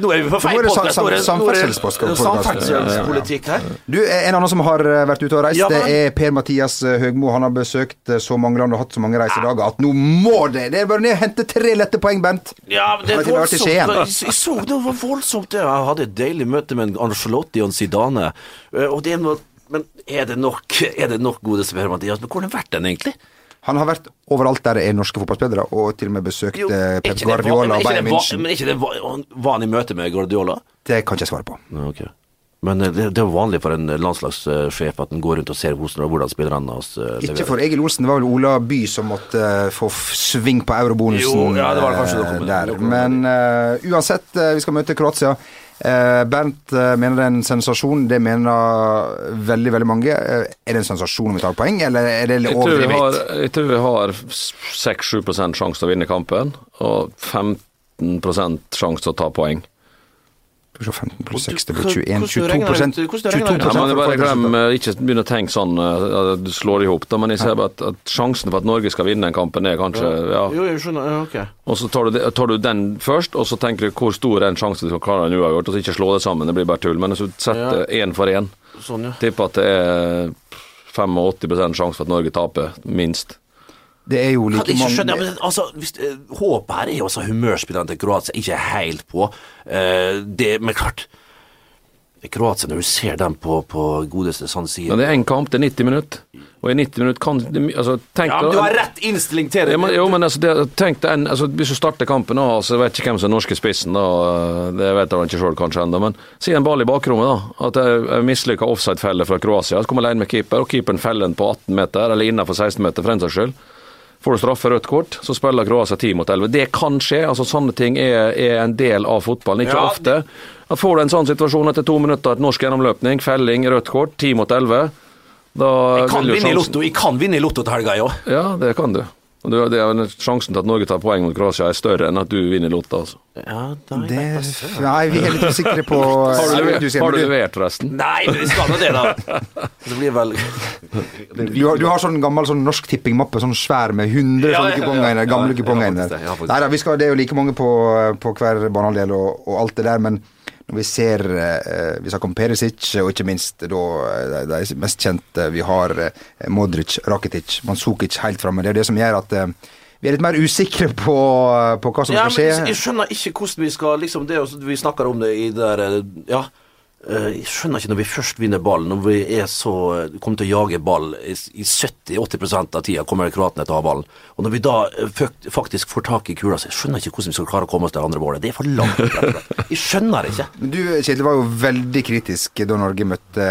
Nå er vi på feil podkast. Nå er det samferdselspolitikk her. Du, En annen som har eh, vært ute og reist, ja, det er Per-Mathias eh, Høgmo. Han har besøkt eh, så mange land og hatt så mange reisedager at nå må det Det er bare ned og hente tre lette poeng, Bent. Ja, men det er voldsomt. Jeg så det var voldsomt. Jeg hadde et deilig møte med Angelotti og Zidane. Og det er noe men er det nok, er det nok godeste Per-Mathias? Men hvor har han vært den, egentlig? Han har vært overalt der det er norske fotballspillere, og til og med besøkt jo, Pep Guardiola og Bayern München. Men ikke det var han i møte med Guardiola? Det kan ikke jeg svare på. Okay. Men eh, det, det er vanlig for en landslagssjef at han går rundt og ser hvordan, hvordan spillerne hans leverer. Ikke for Egil Olsen, det var vel Ola By som måtte uh, få sving på eurobonusen jo, ja, det var kanskje uh, der. Men uh, uansett, vi skal møte Kroatia. Eh, Bernt eh, mener det er en sensasjon. Det mener veldig veldig mange. Eh, er det en sensasjon om vi tar poeng, eller er det overdrevet? Jeg tror vi har 6-7 sjanse til å vinne kampen, og 15 sjanse til å ta poeng. 15 pluss 6, det blir 21. 22 22 ja, men bare glem, Ikke begynn å tenke sånn at du slår i hop, men jeg ser bare at, at, sjansen for at Norge skal vinne den kampen, er kanskje ja. Jo, jeg skjønner, ja, ok. Og så tar du, tar du, den først, og så tenker du hvor stor er en sjanse du skal klare en uavgjort, og så ikke slå det sammen, det blir bare tull. Men hvis du setter én for én, sånn, ja. tipper at det er 85 sjanse for at Norge taper, minst. Det er jo like mange skjønne, men, altså, hvis, uh, Håpet her er jo også humørspillerne til Kroatia ikke helt på. Uh, det, men klart Kroatia, når du ser dem på, på godeste sånn side ja, Det er én kamp, det er 90 minutter. Og i 90 minutter kan altså, tenk, Ja, men Du har rett innstilling til det. Ja, men, jo, men altså, det, tenk deg altså, Hvis du starter kampen nå, altså, jeg vet ikke hvem som er norske spissen, da, det vet han ikke sjøl kanskje ennå, men si en ball i bakrommet, da. At det er mislykka offside-felle fra Kroatia. Så kommer alene med keeper, og keeperen feller den på 18 meter, eller innenfor 16 meter, for den saks skyld. Får du straffe rødt kort, så spiller Kroatia 10 mot 11. Det kan skje. altså Sånne ting er, er en del av fotballen, ikke ja, ofte. At Får du en sånn situasjon etter to minutter, et norsk gjennomløpning, felling, rødt kort, 10 mot 11 da jeg kan, vinne i lotto, jeg kan vinne i lotto til helga, ja. Ja, det kan du. Og det er Sjansen til at Norge tar poeng mot Kroatia er større enn at du vinner Lotta. Altså. Ja, det, nei, vi er litt usikre på [LAUGHS] Har du levert, har du levert forresten? Nei, men vi skal nå det, da. Det blir vel du, har, du har sånn gammel sånn Norsk Tipping-mappe, sånn svær med 100 ja, ja, inne. Gamle kuponger inne. Nei da, det er jo like mange på, på hver banehalvdel og, og alt det der, men når vi ser eh, Vi snakker om Perisic, og ikke minst da eh, de mest kjente vi har, eh, Modric, Rakitic, Manzukic helt framme. Det er det som gjør at vi er litt mer usikre på, på hva som ja, skal skje. Men Jeg skjønner ikke hvordan vi skal liksom Det vi snakker om det i det der Ja Jeg skjønner ikke når vi først vinner ballen, når vi er så eh, kommer til å jage ball i i 70-80% av tida, kommer kroatene til å ha ballen. Og når vi da eh, faktisk får tak i kula, så jeg skjønner ikke hvordan vi skal klare å komme oss til det andre målet. Det er for langt. Jeg skjønner det ikke. [LAUGHS] Du, Kjetil, var jo veldig kritisk da Norge møtte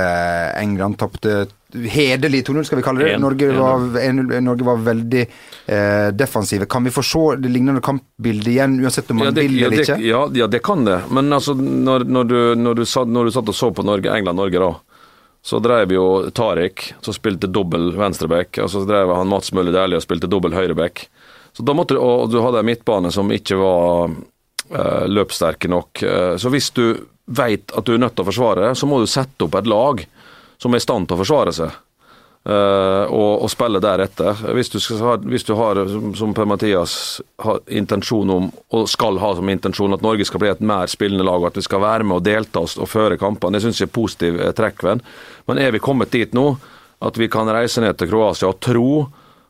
England. Tapte hederlig 2-0, skal vi kalle det. Norge, var, en, Norge var veldig eh, defensive. Kan vi få se det lignende kampbildet igjen, uansett om man Ja det, vil ja, eller ikke? ja, ja, det kan det. Men altså, når, når, du, når, du, satt- når du satt og så på Norge, England-Norge, da, så drev jo Tariq, som spilte dobbel venstreback, og så drev han Mats Møller Dæhlie og spilte dobbel høyreback. Så da måtte du, og du hadde en midtbane som ikke var eh, løpssterke nok. Eh, så hvis du veit at du er nødt til å forsvare, så må du sette opp et lag som er i stand til å forsvare seg. Eh, og, og spille deretter. Hvis du, skal, hvis du har, som- Per-Mathias, intensjon om, og skal ha som intensjon, at Norge skal bli et mer spillende lag, og at vi skal være med og delta og, og føre kampene, det syns jeg er positiv eh, trekkvenn. Men er vi kommet dit nå at vi kan reise ned til Kroatia og tro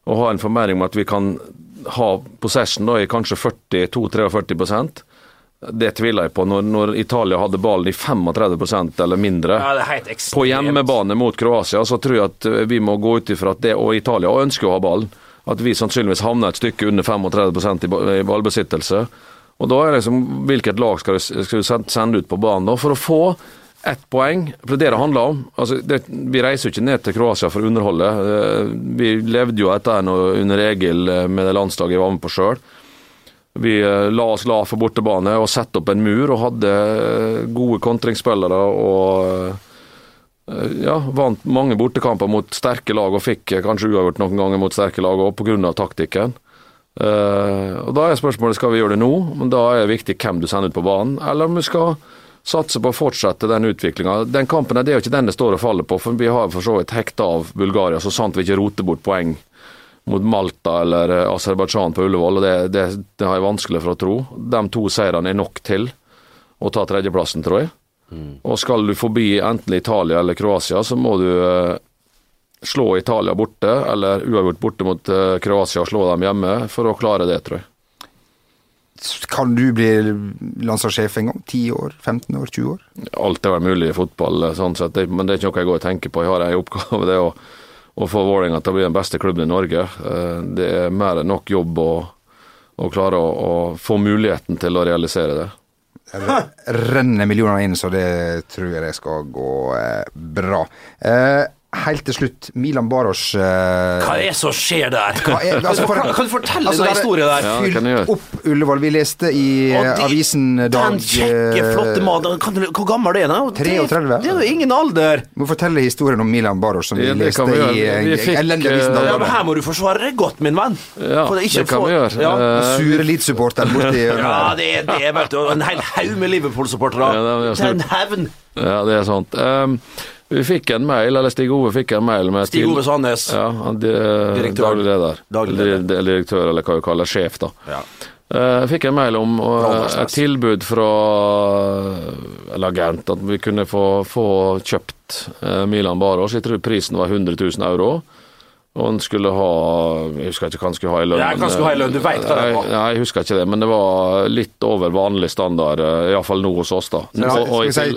og ha en formening om at vi kan ha possession da, i kanskje 42-43 det tviler jeg på. Når, når Italia hadde ballen i 35% eller mindre Ja, på hjemmebane mot Kroatia, så tror jeg at eh, vi må gå ut ifra at det, og Italia ønsker å ha ballen, at vi sannsynligvis havner et stykke under 35 i ballbesittelse. Og da er det liksom, Hvilket lag skal du, sende ut på banen da, for å få ett poeng? For det er det det handler om. Altså, det, vi reiser jo ikke ned til Kroatia for å underholde. Eh, Vi levde jo etter under Egil eh, med det landslaget jeg var med på sjøl. Vi eh, la oss la for bortebane og sette opp en mur og hadde eh, gode kontringsspillere og eh, ja, vant mange bortekamper mot sterke lag og fikk kanskje uavgjort noen ganger mot sterke lag òg pga. taktikken. Uh, og Da er spørsmålet skal vi gjøre det nå, men da er det viktig hvem du sender ut på banen, eller om vi skal satse på å fortsette den utviklinga. Den kampen er det jo ikke den det står og faller på, for vi har for så vidt hekta av Bulgaria, så sant vi ikke roter bort poeng mot Malta eller eh, Aserbajdsjan på Ullevål, og det, det, det har jeg vanskelig for å tro. De to seirene er nok til å ta tredjeplassen, tror jeg. Og skal du forbi enten Italia eller Kroatia, så må du eh, slå Italia borte, eller uavgjort borte mot eh, Kroatia og slå dem hjemme, for å klare det, tror jeg. Kan du bli landslagssjef en gang? 10 år? 15 år? 20 år? Alt er vel mulig i fotball, eh, sånn sett, men det er ikke noe jeg går og tenker på. Jeg har en oppgave, det er å, å få Vålerenga til å bli den beste klubben i Norge. Eh, Det er mer enn nok jobb å, å klare å, å få muligheten til å realisere det. Det renner millioner inn, så det tror jeg det skal gå eh, bra. Helt til slutt, Milan Baros eh, Hva er det som skjer der? er- altså, for- kan du fortelle altså, den historien der? Ja, det kan jeg opp Ullevål. Vi leste i eh, de- avisen Dag Den kjekke, eh, flotte mannen. Hvor gammel er han? 33. Det er jo ingen alder. Må fortelle historien om Milan Baros som vi Ja, det leste vi i Vi elendig avisen dag. Ja, men Her må du forsvare deg godt, min venn. Ja, For det ikke kan få- vi gjøre. Ja. Sure Leeds-supporter borti [LAUGHS] Ja, det er det, vet du. En hel haug med Liverpool-supportere. Ja, det er det er en hevn. Ja, det er sant. Um, vi fikk en mail, eller Stig Ove fikk en mail med Stig Ove Sandnes. Ja, han, Direktør. Daglig leder. Daglig Eller leder. direktør, eller hva vi kaller sjef, da. Ja. Eh, Jeg fikk en mail om uh, et tilbud fra eller agent, at vi kunne få, få kjøpt eh, Milan Baros. Jeg tror prisen var 100 000 euro. Og han skulle ha Jeg husker ikke hva han skulle ha i lønn. Ja, hva men, skulle ha i lønn? Du vet hva det var. Nei, jeg husker ikke det, men det var litt over vanlig standard, eh, iallfall nå hos oss, da. Skal Og- og vi si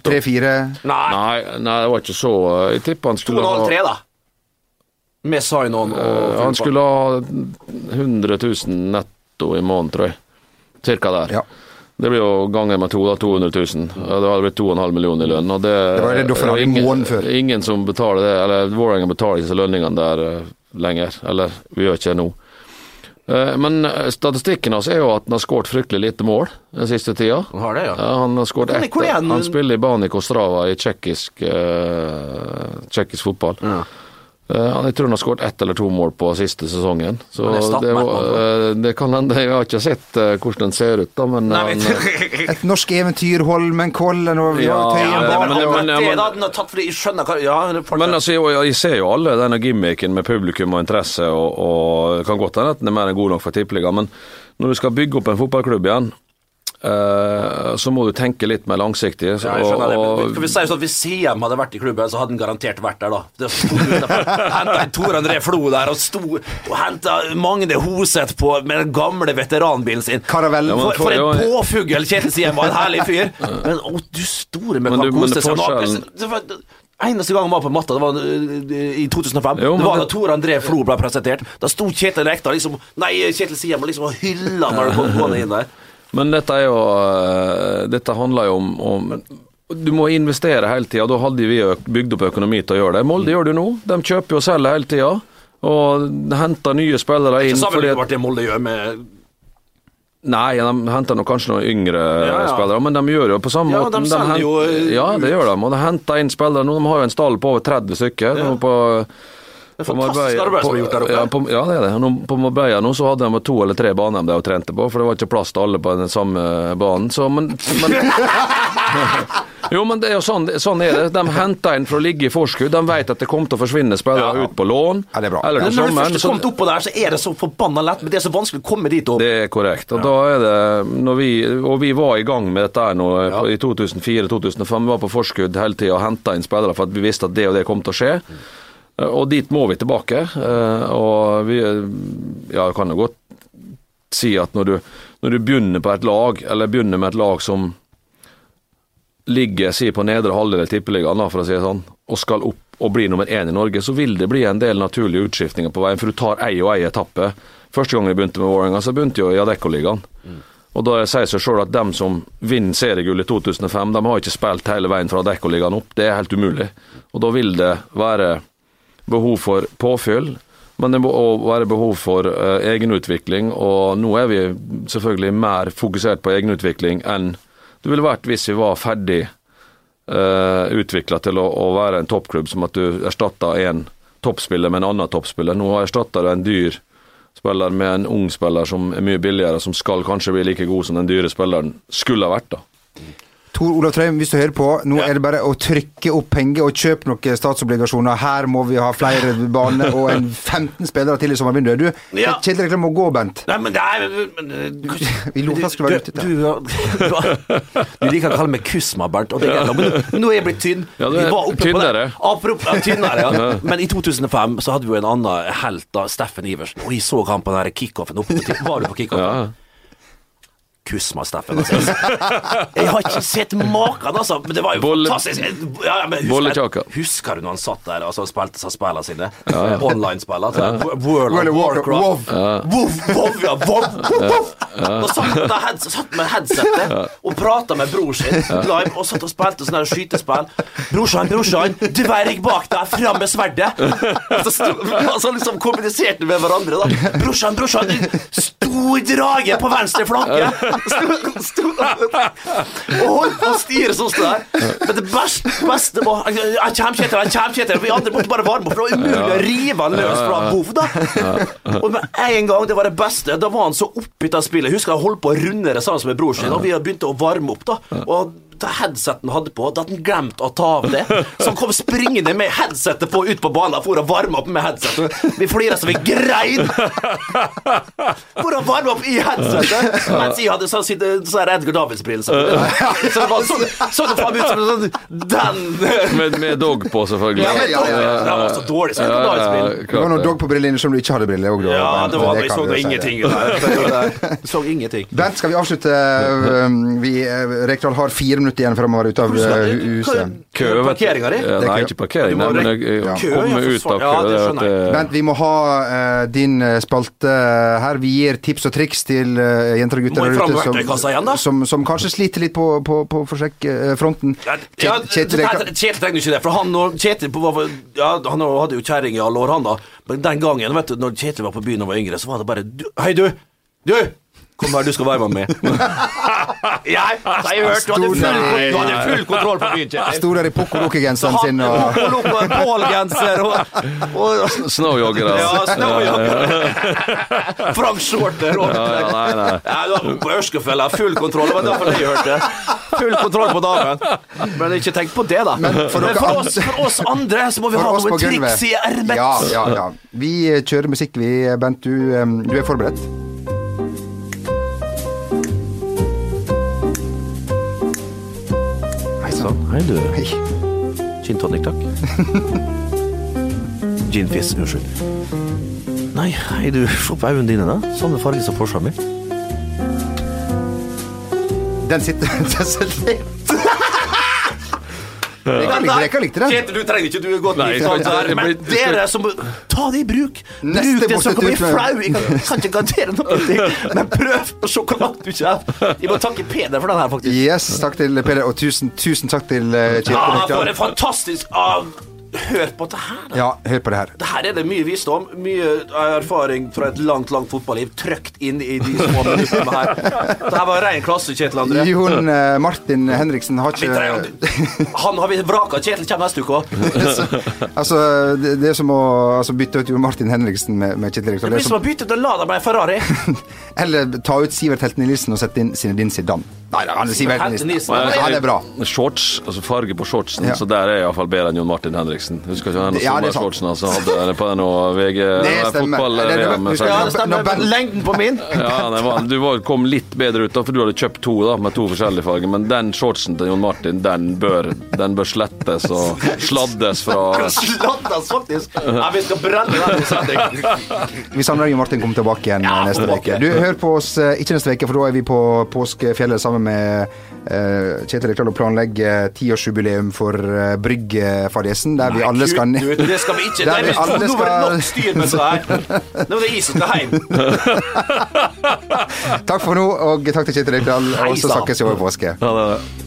tre-fire Nei, Nei, nei, det var ikke så eh, Jeg tipper han skulle ha 2,5-3, da. Med sign-on og Eh, Han skulle ha 100 000 netto i måneden, tror jeg. Cirka der. Ja. Det blir jo ganger med to, da. 200 000. Ja, Det hadde blitt 2,5 millioner i lønn. Og det, Det var det hadde i ingen, måneden før. ingen som betaler det. Eller Vålerenga betaler ikke disse lønningene der eh, lenger. Eller vi gjør ikke det nå. Eh, Men eh, statistikken hans er jo at han har skåret fryktelig lite mål den siste tida. Han har det, ja. Ja, han har skåret ett. han? Han spiller i Banik Ostrava i tsjekkisk uh, fotball. Ja. Eh, han- jeg tror han har skåret ett eller to mål på siste sesongen. Så det, var, eh, det kan hende. Jeg har ikke sett eh, hvordan den ser ut, da, men Nei, han. [LAUGHS] Et norsk eventyr, Holmenkollen og Ja, Tøyen ja, men- Men, men- tatt for det, jeg skjønner hva Ja. Men altså, jeg, jeg ser jo alle denne gimmicken med publikum og interesse, og, og kan godt hende at den er mer enn god nok for tippeligaen, men når du skal bygge opp en fotballklubb igjen, så må du tenke litt mer langsiktig. Så, Ja, jeg skjønner det. Men Skal vi si sånn at Hvis Siem hadde vært i klubben, så hadde han garantert vært der, da. Det Henta en Tor André Flo der og sto og henta Magne Hoseth på med den gamle veteranbilen sin. Caravelle. Ja, men For, for en påfugl Kjetil Siem var, en herlig fyr. Men å, du store med Men du- kan men kose det seg. nå. forskjellen- Eneste gang han var på matta, det var uh, i 2005. Jo, det var da Tor André Flo ble presentert. Da sto Kjetil Rekdal liksom Nei, Kjetil Siem liksom og hylla når det kom gående inn der. Men dette er jo eh, Dette handler jo om, om du må investere hele tida. Da hadde vi bygd opp økonomi til å gjøre det. Molde gjør det nå. De kjøper og selger hele tida. Og henter nye spillere inn. Ikke fordi med det Molde gjør med Nei, de henter nok kanskje noen yngre Ja, ja. spillere, men de gjør jo på samme Ja, måte. de selger hent... jo, eh, Ja, det gjør de. Og de henter inn spillere nå. De har jo en stall på over 30 stykker. nå På, Det er fantastisk arbeid som er gjort der oppe. Ja, på, ja, det er det. Nå, på Marbella nå så hadde de to eller tre baner de trente på, for det var ikke plass til alle på den samme banen. Så, men, men [LAUGHS] Jo, men det er jo sånn, sånn er det. De henter inn for å ligge i forskudd. De vet at det kommer til å forsvinne spillere Ja. ut på lån. Ja, det er bra. Eller Men til når du først har kommet opp på der, så er det så forbanna lett, men det er så vanskelig å komme dit opp. det er korrekt. Og da er det når vi, Og vi var i gang med dette her nå Ja. i 2004-2005. Vi var på forskudd hele tida og henta inn spillere for at vi visste at det og det kom til å skje. Og dit må vi tilbake. Eh, Og vi Ja, kan jo godt si at når du, når du begynner på et lag, eller begynner med et lag som ligger si på nedre halvdel i tippeligaen, for å si det sånn, og skal opp og bli nummer én i Norge, så vil det bli en del naturlige utskiftninger på veien, for du tar ei og ei etappe. Første gang jeg begynte med Vålerenga, så begynte jeg i Adeccoligaen. Og da sier seg sjøl at dem som vinner seriegull i 2005, de har ikke spilt hele veien fra Adeccoligaen opp. Det er helt umulig. Og da vil det være behov for påfyll, men det må òg være behov for uh, egenutvikling. Og nå er vi selvfølgelig mer fokusert på egenutvikling enn det ville vært hvis vi var ferdig uh, utvikla til å, å være en toppklubb, som at du erstatta en toppspiller med en annen toppspiller. Nå erstatter du en dyr spiller med en ung spiller som er mye billigere, som skal kanskje bli like god som den dyre spilleren skulle ha vært. da. Tor Olav Trøim, hvis du hører på, nå er det bare å trykke opp penger og kjøpe noen statsobligasjoner. Her må vi ha flere baner [LAUGHS] og en 15 spillere til i sommervinduet. Du, Ja. Reklam må gå, Bent. Nei, men det er men, men, Vi lovte skulle være ute. du, du, [LAUGHS] du liker å kalle meg Kusma, Bernt, og det er greit, men nå- nå er jeg blitt tynn. Ja, du er tynnere. Apropos ja, tynnere, ja. [LAUGHS] Men i 2005 så hadde vi jo en annen helt, da, Steffen Iversen, og jeg så han på den kickoffen oppe på Var du på kickoffen? Ja. Kusma, Steffen. Altså. [LAUGHS] Jeg har ikke sett maken, altså. Men det var jo Bolle- fantastisk. Ja, ja, men husker, husker du når han satt der altså, og spilte seg spillene sine? Online-spillene. Altså, World World of Warcraft. Voff, voff, ja, voff, voff. Og satt, med heads- satt med headsetet og prata med bror sin live og satt og spilte sånne skytespill. 'Brorsan, brorsan, dverg bak deg, fram med sverdet!' Og så altså liksom kommuniserte med hverandre, da. 'Brorsan, brorsan, stor drage på venstre flanke!' Sto, sto, og holdt på å styre sånn som det der. Men det beste, beste var Jeg kommer, Kjetil, jeg kommer, ikke Kjetil. Vi andre måtte bare varme opp, for det var umulig å rive han løs fra Bov, da. Og med en gang, det var det beste, da var han så oppgitt av spillet. Husker jeg holdt på å runde det sammen med bror sin, og vi begynte å varme opp, da. Og det headseten han hadde på, da hadde han glemt å ta av det. Så han kom springende med headsetet på ut på banen for å varme opp med headsetet. Vi flira så vi grein! For å varme opp i headsetet! Mens jeg hadde sånn, sånn Edgar Davids-briller. Så det var sånn, så det faen ut som sånn Den Med, med dog på, selvfølgelig. Ja, men ja, ja, ja. Det var så dårlig, så Ja, Edgar ja, Davids-briller. Det var noen dog på brillene som du ikke hadde briller òg, da. Ja, det var det. Jeg så da ingenting. der. [LAUGHS] Så ingenting. Bent, skal vi avslutte? Um, Vi, eh, Rekdal har fire minutter igjen før man var ute av eh, huset. Kø, vet du. Parkeringa di? Ja, Det er Nei, ikke parkering, nei, men jeg, Ja. jeg Kø, komme ja, ut av kø. ja, det Bent, vi må ha uh, din eh, spalte her. Vi gir tips og triks til uh, jenter og gutter der ute som, igjen, som, som kanskje sliter litt på, på, på forsøkfronten. Ja, Kjetil Rekdal Kjetil Kjetil trenger ikke det, for han og Kjetil på, ja, Han hadde jo kjerring i alle år, han da. Men den gangen, vet du, når Kjetil var på byen og var yngre, så var det bare du, Hei, du! Du! Kom her, du skal være med meg. [LAUGHS] ja, så jeg hørt, du hadde full, du hadde full kontroll på byen, Kjetil. Sto der i Poco-Loco-genseren sin og og Loco og, og Snowjogger, Ja, snowjogger. [LAUGHS] Frank Shorter og Ja, ja, nei, nei. Ja, du var på Ørskefella, full kontroll. Det var derfor jeg hørte. Full kontroll på damen. Men ikke tenk på det, da. Men for for, oss, for oss andre så må vi ha noen triks i ermet. Ja, ja, ja. Vi kjører musikk, vi. Bent, du, du er forberedt? Sann. Hei, du. Hei. Gin tonic, takk. [LAUGHS] Gin fizz, unnskyld. Nei, hei, du. Se på øynene dine, da. Samme farge som Porscha mi. Den sitter [LAUGHS] Den sitter Jeg likte den. Kjetil, du trenger ikke, du er godt likt. altså. Men dere som Ta det i bruk! Bruk det så kan bli flau! Jeg kan, kan ikke garantere noe, men prøv å se hvor langt du kommer. Jeg må takke Peder for den her, faktisk. Yes, takk til Peder, og tusen, tusen takk til uh, Kjetil. Ja, for en fantastisk ah, Hør på det her, da. Ja, hør på det her. Det her er det mye visdom, mye erfaring fra et langt, langt fotballiv trøkt inn i de små minuttene her. [LAUGHS] Det her var ren klasse, Kjetil André. Jon eh, Martin Henriksen har ikke Han har vi vraka. Kjetil kommer neste uke òg. [LAUGHS] Altså, det, det er som å altså, bytte ut Jon Martin Henriksen med, med Kjetil Rektor Rekdal. Det blir som- å bytte ut en Lada med en Ferrari. [LAUGHS] Eller ta ut Sivert Helten Nilsen og sette inn Sinedin Zidane. Nei, nei, han er Sivert det er bra. Shorts, altså farge på shortsen, Ja. så der er jeg iallfall bedre enn Jon Martin Henriksen. Husker ikke han er sommershortsen han hadde på på og VG fotball Det- det- VM, Ja, det stemmer. Lengden på min. [LAUGHS] Ja, det var, du var, kom litt bedre ut, da, for du hadde kjøpt to da, med to forskjellige farger. Men den shortsen til Jon Martin, den bør, den bør slettes og sladdes fra [LAUGHS] Sladdes, faktisk. Ja, vi skal brenne den i. Vi savner Jon Martin kommer tilbake igjen Ja, neste uke. Du, hør på oss eh, ikke neste uke, for da er vi på påskefjellet sammen med uh, Kjetil Rekdal og planlegger tiårsjubileum for uh, Bryggfadesen, der vi alle skal ned Det skal vi ikke. [LAUGHS] Der Nei, vi alle nå var det nok styr med det her. Nå er det jeg som skal hjem. [LAUGHS] Takk for nå, og takk til Kjetil Rekdal. Og så snakkes vi over påske. ja, det, er det.